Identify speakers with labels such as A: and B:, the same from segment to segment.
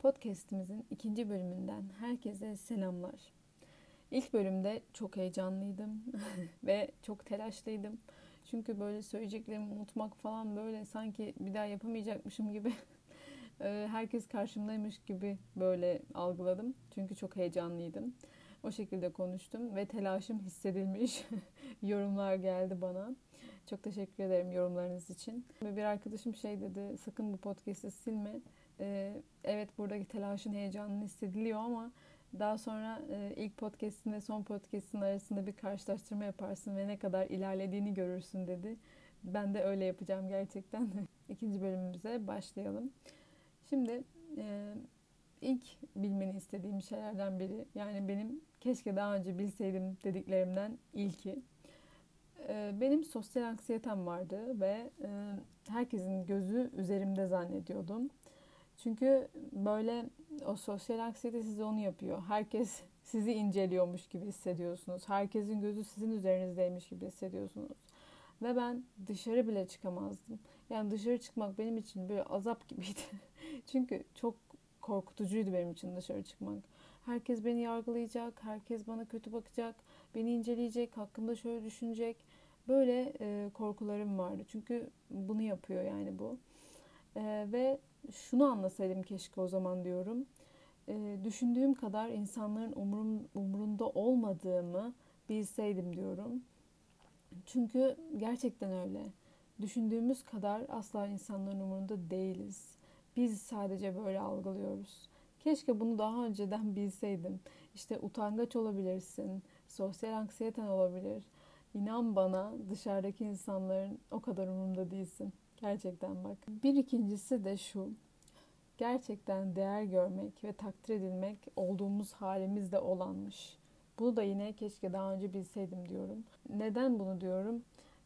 A: Podcast'imizin ikinci bölümünden herkese selamlar. İlk bölümde çok heyecanlıydım ve çok telaşlıydım. Çünkü böyle söyleyeceklerimi unutmak falan böyle sanki bir daha yapamayacakmışım gibi herkes karşımdaymış gibi böyle algıladım. Çünkü çok heyecanlıydım. O şekilde konuştum ve telaşım hissedilmiş. Yorumlar geldi bana. Çok teşekkür ederim yorumlarınız için. Bir arkadaşım şey dedi, sakın bu podcast'i silme. Ee, evet buradaki telaşın heyecanını hissediliyor ama daha sonra e, ilk podcast'in ve son podcast'in arasında bir karşılaştırma yaparsın ve ne kadar ilerlediğini görürsün dedi. Ben de öyle yapacağım gerçekten. İkinci bölümümüze başlayalım. Şimdi e, ilk bilmeni istediğim şeylerden biri yani benim keşke daha önce bilseydim dediklerimden ilki. E, benim sosyal anksiyetem vardı ve herkesin gözü üzerimde zannediyordum. Çünkü böyle o sosyal anksiyete size onu yapıyor. Herkes sizi inceliyormuş gibi hissediyorsunuz. Herkesin gözü sizin üzerinizdeymiş gibi hissediyorsunuz. Ve ben dışarı bile çıkamazdım. Yani dışarı çıkmak benim için böyle azap gibiydi. Çünkü çok korkutucuydu benim için dışarı çıkmak. Herkes beni yargılayacak, herkes bana kötü bakacak, beni inceleyecek, hakkımda şöyle düşünecek. Böyle e, korkularım vardı. Çünkü bunu yapıyor yani bu. E, ve şunu anlasaydım keşke o zaman diyorum. E, düşündüğüm kadar insanların umurum, umurunda olmadığımı bilseydim diyorum. Çünkü gerçekten öyle. Düşündüğümüz kadar asla insanların umurunda değiliz. Biz sadece böyle algılıyoruz. Keşke bunu daha önceden bilseydim. İşte utangaç olabilirsin, sosyal anksiyeten olabilir. İnan bana dışarıdaki insanların o kadar umurunda değilsin. Gerçekten bak. Bir ikincisi de şu. Gerçekten değer görmek ve takdir edilmek olduğumuz halimizde olanmış. Bunu da yine keşke daha önce bilseydim diyorum. Neden bunu diyorum?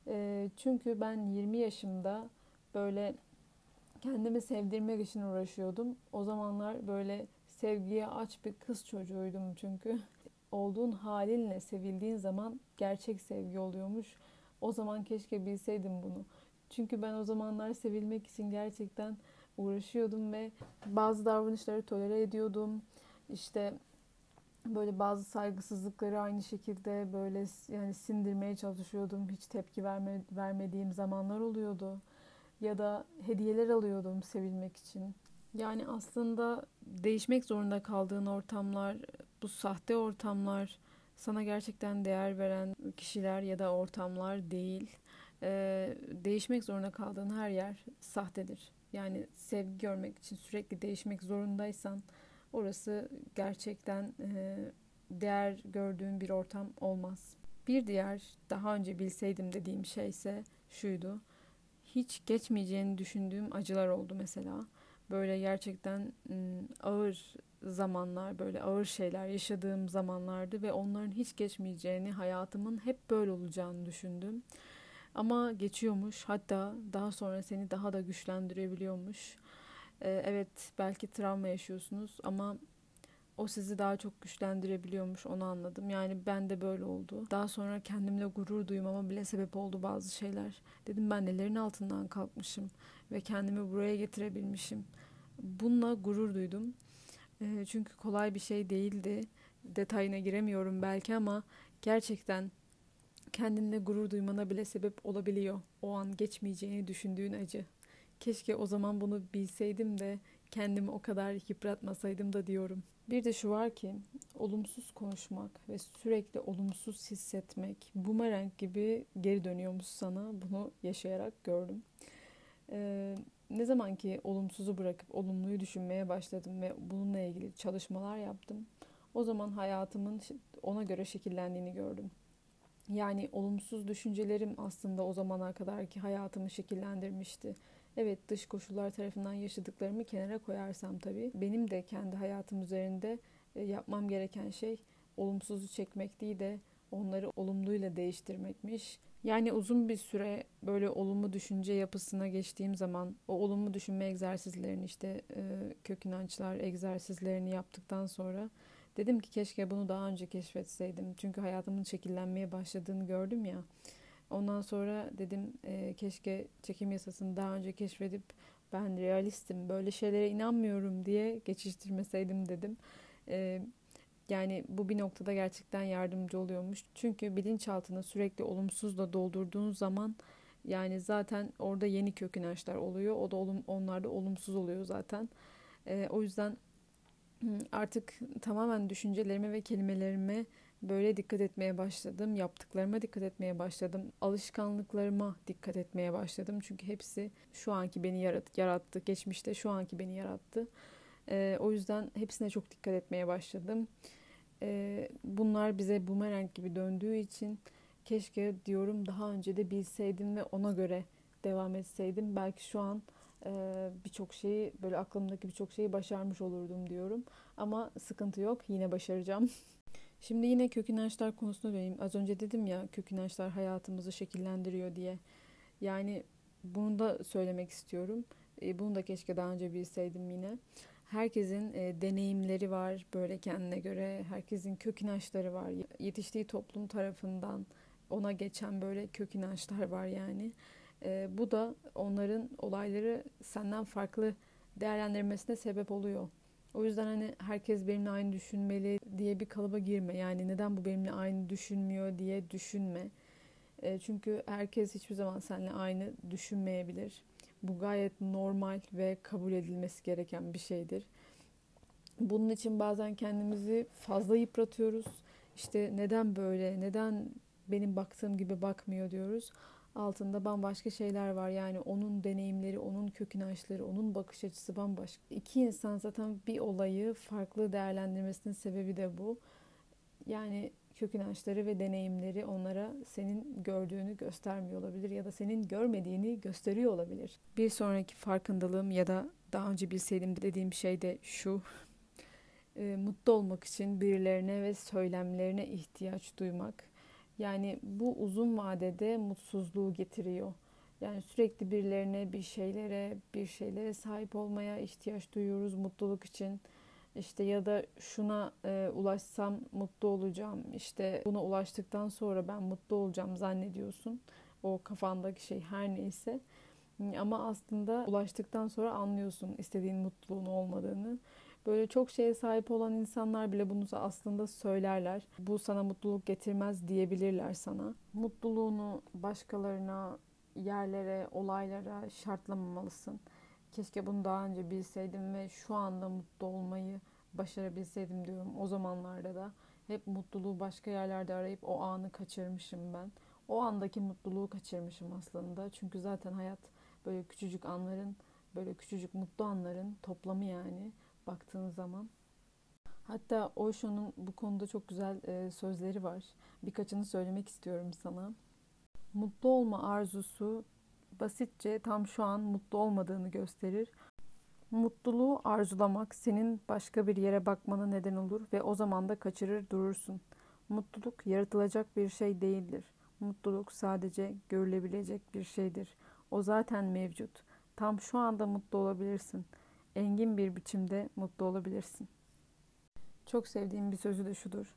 A: E, çünkü ben 20 yaşımda böyle kendimi sevdirmek için uğraşıyordum. O zamanlar böyle sevgiye aç bir kız çocuğuydum çünkü. Olduğun halinle sevildiğin zaman gerçek sevgi oluyormuş. O zaman keşke bilseydim bunu. Çünkü ben o zamanlar sevilmek için gerçekten uğraşıyordum ve bazı davranışları tolere ediyordum. İşte böyle bazı saygısızlıkları aynı şekilde böyle yani sindirmeye çalışıyordum. Hiç tepki verme, vermediğim zamanlar oluyordu. Ya da hediyeler alıyordum sevilmek için. Yani aslında değişmek zorunda kaldığın ortamlar, bu sahte ortamlar sana gerçekten değer veren kişiler ya da ortamlar değil. Ee, değişmek zorunda kaldığın her yer sahtedir. Yani sevgi görmek için sürekli değişmek zorundaysan orası gerçekten e, değer gördüğün bir ortam olmaz. Bir diğer daha önce bilseydim dediğim şey ise şuydu. Hiç geçmeyeceğini düşündüğüm acılar oldu mesela. Böyle gerçekten ağır zamanlar, böyle ağır şeyler yaşadığım zamanlardı ve onların hiç geçmeyeceğini, hayatımın hep böyle olacağını düşündüm. Ama geçiyormuş. Hatta daha sonra seni daha da güçlendirebiliyormuş. Ee, evet belki travma yaşıyorsunuz ama o sizi daha çok güçlendirebiliyormuş onu anladım. Yani ben de böyle oldu. Daha sonra kendimle gurur duymama bile sebep oldu bazı şeyler. Dedim ben nelerin altından kalkmışım ve kendimi buraya getirebilmişim. Bununla gurur duydum. Ee, çünkü kolay bir şey değildi. Detayına giremiyorum belki ama gerçekten kendinle gurur duymana bile sebep olabiliyor. O an geçmeyeceğini düşündüğün acı. Keşke o zaman bunu bilseydim de kendimi o kadar yıpratmasaydım da diyorum. Bir de şu var ki olumsuz konuşmak ve sürekli olumsuz hissetmek bumerang gibi geri dönüyormuş sana. Bunu yaşayarak gördüm. Ee, ne zaman ki olumsuzu bırakıp olumluyu düşünmeye başladım ve bununla ilgili çalışmalar yaptım. O zaman hayatımın ona göre şekillendiğini gördüm. Yani olumsuz düşüncelerim aslında o zamana kadar ki hayatımı şekillendirmişti. Evet dış koşullar tarafından yaşadıklarımı kenara koyarsam tabii benim de kendi hayatım üzerinde e, yapmam gereken şey olumsuzu çekmek değil de onları olumluyla değiştirmekmiş. Yani uzun bir süre böyle olumlu düşünce yapısına geçtiğim zaman o olumlu düşünme egzersizlerini işte e, kök inançlar egzersizlerini yaptıktan sonra dedim ki keşke bunu daha önce keşfetseydim. Çünkü hayatımın şekillenmeye başladığını gördüm ya. Ondan sonra dedim e, keşke çekim yasasını daha önce keşfedip ben realistim, böyle şeylere inanmıyorum diye geçiştirmeseydim dedim. Ee, yani bu bir noktada gerçekten yardımcı oluyormuş. Çünkü bilinçaltını sürekli olumsuzla doldurduğun zaman yani zaten orada yeni kök inançlar oluyor. O da olum, onlar da olumsuz oluyor zaten. Ee, o yüzden artık tamamen düşüncelerime ve kelimelerime böyle dikkat etmeye başladım. Yaptıklarıma dikkat etmeye başladım. Alışkanlıklarıma dikkat etmeye başladım. Çünkü hepsi şu anki beni yarattı. Geçmişte şu anki beni yarattı. Ee, o yüzden hepsine çok dikkat etmeye başladım. Ee, bunlar bize bumerang gibi döndüğü için keşke diyorum daha önce de bilseydim ve ona göre devam etseydim. Belki şu an e, birçok şeyi böyle aklımdaki birçok şeyi başarmış olurdum diyorum. Ama sıkıntı yok yine başaracağım. Şimdi yine kök inançlar konusuna döneyim. Az önce dedim ya kök inançlar hayatımızı şekillendiriyor diye. Yani bunu da söylemek istiyorum. Bunu da keşke daha önce bilseydim yine. Herkesin deneyimleri var böyle kendine göre. Herkesin kök inançları var. Yetiştiği toplum tarafından ona geçen böyle kök inançlar var yani. E, bu da onların olayları senden farklı değerlendirmesine sebep oluyor. O yüzden hani herkes benimle aynı düşünmeli diye bir kalıba girme. Yani neden bu benimle aynı düşünmüyor diye düşünme. E, çünkü herkes hiçbir zaman seninle aynı düşünmeyebilir. Bu gayet normal ve kabul edilmesi gereken bir şeydir. Bunun için bazen kendimizi fazla yıpratıyoruz. İşte neden böyle, neden benim baktığım gibi bakmıyor diyoruz altında bambaşka şeyler var. Yani onun deneyimleri, onun kök inançları, onun bakış açısı bambaşka. İki insan zaten bir olayı farklı değerlendirmesinin sebebi de bu. Yani kök inançları ve deneyimleri onlara senin gördüğünü göstermiyor olabilir ya da senin görmediğini gösteriyor olabilir. Bir sonraki farkındalığım ya da daha önce bilseydim dediğim şey de şu. Mutlu olmak için birilerine ve söylemlerine ihtiyaç duymak yani bu uzun vadede mutsuzluğu getiriyor. Yani sürekli birilerine, bir şeylere, bir şeylere sahip olmaya ihtiyaç duyuyoruz mutluluk için. İşte ya da şuna e, ulaşsam mutlu olacağım. İşte buna ulaştıktan sonra ben mutlu olacağım zannediyorsun. O kafandaki şey her neyse. Ama aslında ulaştıktan sonra anlıyorsun istediğin mutluluğun olmadığını. Böyle çok şeye sahip olan insanlar bile bunu aslında söylerler. Bu sana mutluluk getirmez diyebilirler sana. Mutluluğunu başkalarına, yerlere, olaylara şartlamamalısın. Keşke bunu daha önce bilseydim ve şu anda mutlu olmayı başarabilseydim diyorum o zamanlarda da. Hep mutluluğu başka yerlerde arayıp o anı kaçırmışım ben. O andaki mutluluğu kaçırmışım aslında. Çünkü zaten hayat böyle küçücük anların, böyle küçücük mutlu anların toplamı yani baktığın zaman. Hatta Osho'nun bu konuda çok güzel e, sözleri var. Birkaçını söylemek istiyorum sana. Mutlu olma arzusu basitçe tam şu an mutlu olmadığını gösterir. Mutluluğu arzulamak senin başka bir yere bakmana neden olur ve o zaman da kaçırır durursun. Mutluluk yaratılacak bir şey değildir. Mutluluk sadece görülebilecek bir şeydir. O zaten mevcut. Tam şu anda mutlu olabilirsin.'' Engin bir biçimde mutlu olabilirsin. Çok sevdiğim bir sözü de şudur.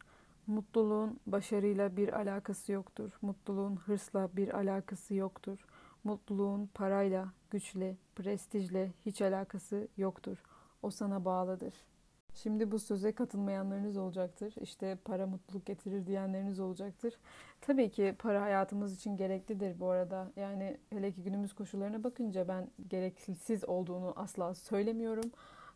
A: Mutluluğun başarıyla bir alakası yoktur. Mutluluğun hırsla bir alakası yoktur. Mutluluğun parayla, güçle, prestijle hiç alakası yoktur. O sana bağlıdır. Şimdi bu söze katılmayanlarınız olacaktır. İşte para mutluluk getirir diyenleriniz olacaktır. Tabii ki para hayatımız için gereklidir bu arada. Yani hele ki günümüz koşullarına bakınca ben gereksiz olduğunu asla söylemiyorum.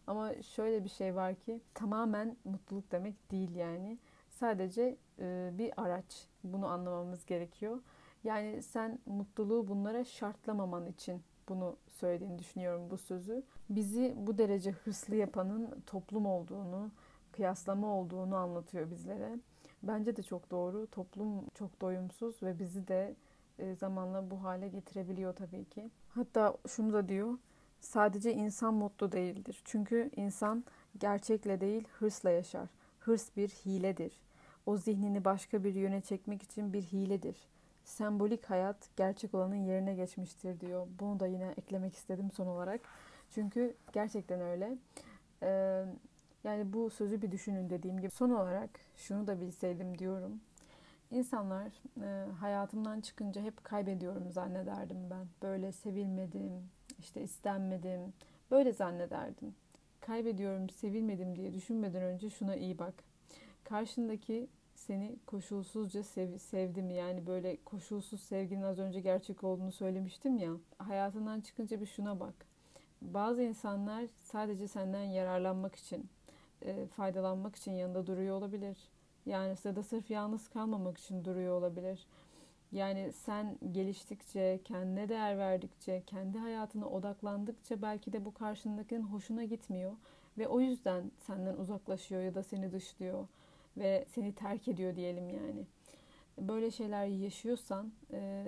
A: Ama şöyle bir şey var ki tamamen mutluluk demek değil yani. Sadece e, bir araç. Bunu anlamamız gerekiyor. Yani sen mutluluğu bunlara şartlamaman için bunu söylediğini düşünüyorum bu sözü. Bizi bu derece hırslı yapanın toplum olduğunu, kıyaslama olduğunu anlatıyor bizlere. Bence de çok doğru. Toplum çok doyumsuz ve bizi de e, zamanla bu hale getirebiliyor tabii ki. Hatta şunu da diyor. Sadece insan mutlu değildir. Çünkü insan gerçekle değil hırsla yaşar. Hırs bir hiledir. O zihnini başka bir yöne çekmek için bir hiledir sembolik hayat gerçek olanın yerine geçmiştir diyor. Bunu da yine eklemek istedim son olarak. Çünkü gerçekten öyle. Ee, yani bu sözü bir düşünün dediğim gibi. Son olarak şunu da bilseydim diyorum. İnsanlar e, hayatımdan çıkınca hep kaybediyorum zannederdim ben. Böyle sevilmedim, işte istenmedim, böyle zannederdim. Kaybediyorum, sevilmedim diye düşünmeden önce şuna iyi bak. Karşındaki seni koşulsuzca sev, sevdi mi? Yani böyle koşulsuz sevginin az önce gerçek olduğunu söylemiştim ya. Hayatından çıkınca bir şuna bak. Bazı insanlar sadece senden yararlanmak için, e, faydalanmak için yanında duruyor olabilir. Yani sırada sırf yalnız kalmamak için duruyor olabilir. Yani sen geliştikçe, kendine değer verdikçe, kendi hayatına odaklandıkça belki de bu karşındakinin hoşuna gitmiyor ve o yüzden senden uzaklaşıyor ya da seni dışlıyor ve seni terk ediyor diyelim yani. Böyle şeyler yaşıyorsan e,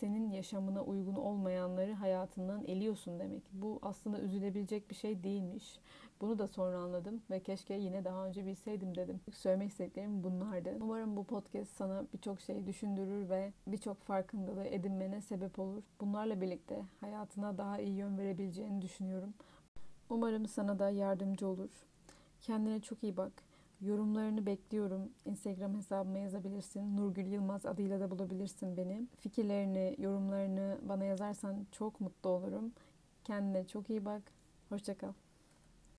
A: senin yaşamına uygun olmayanları hayatından eliyorsun demek. Bu aslında üzülebilecek bir şey değilmiş. Bunu da sonra anladım ve keşke yine daha önce bilseydim dedim. Söylemek istediklerim bunlardı. Umarım bu podcast sana birçok şey düşündürür ve birçok farkındalığı edinmene sebep olur. Bunlarla birlikte hayatına daha iyi yön verebileceğini düşünüyorum. Umarım sana da yardımcı olur. Kendine çok iyi bak. Yorumlarını bekliyorum. Instagram hesabıma yazabilirsin. Nurgül Yılmaz adıyla da bulabilirsin beni. Fikirlerini, yorumlarını bana yazarsan çok mutlu olurum. Kendine çok iyi bak. Hoşçakal.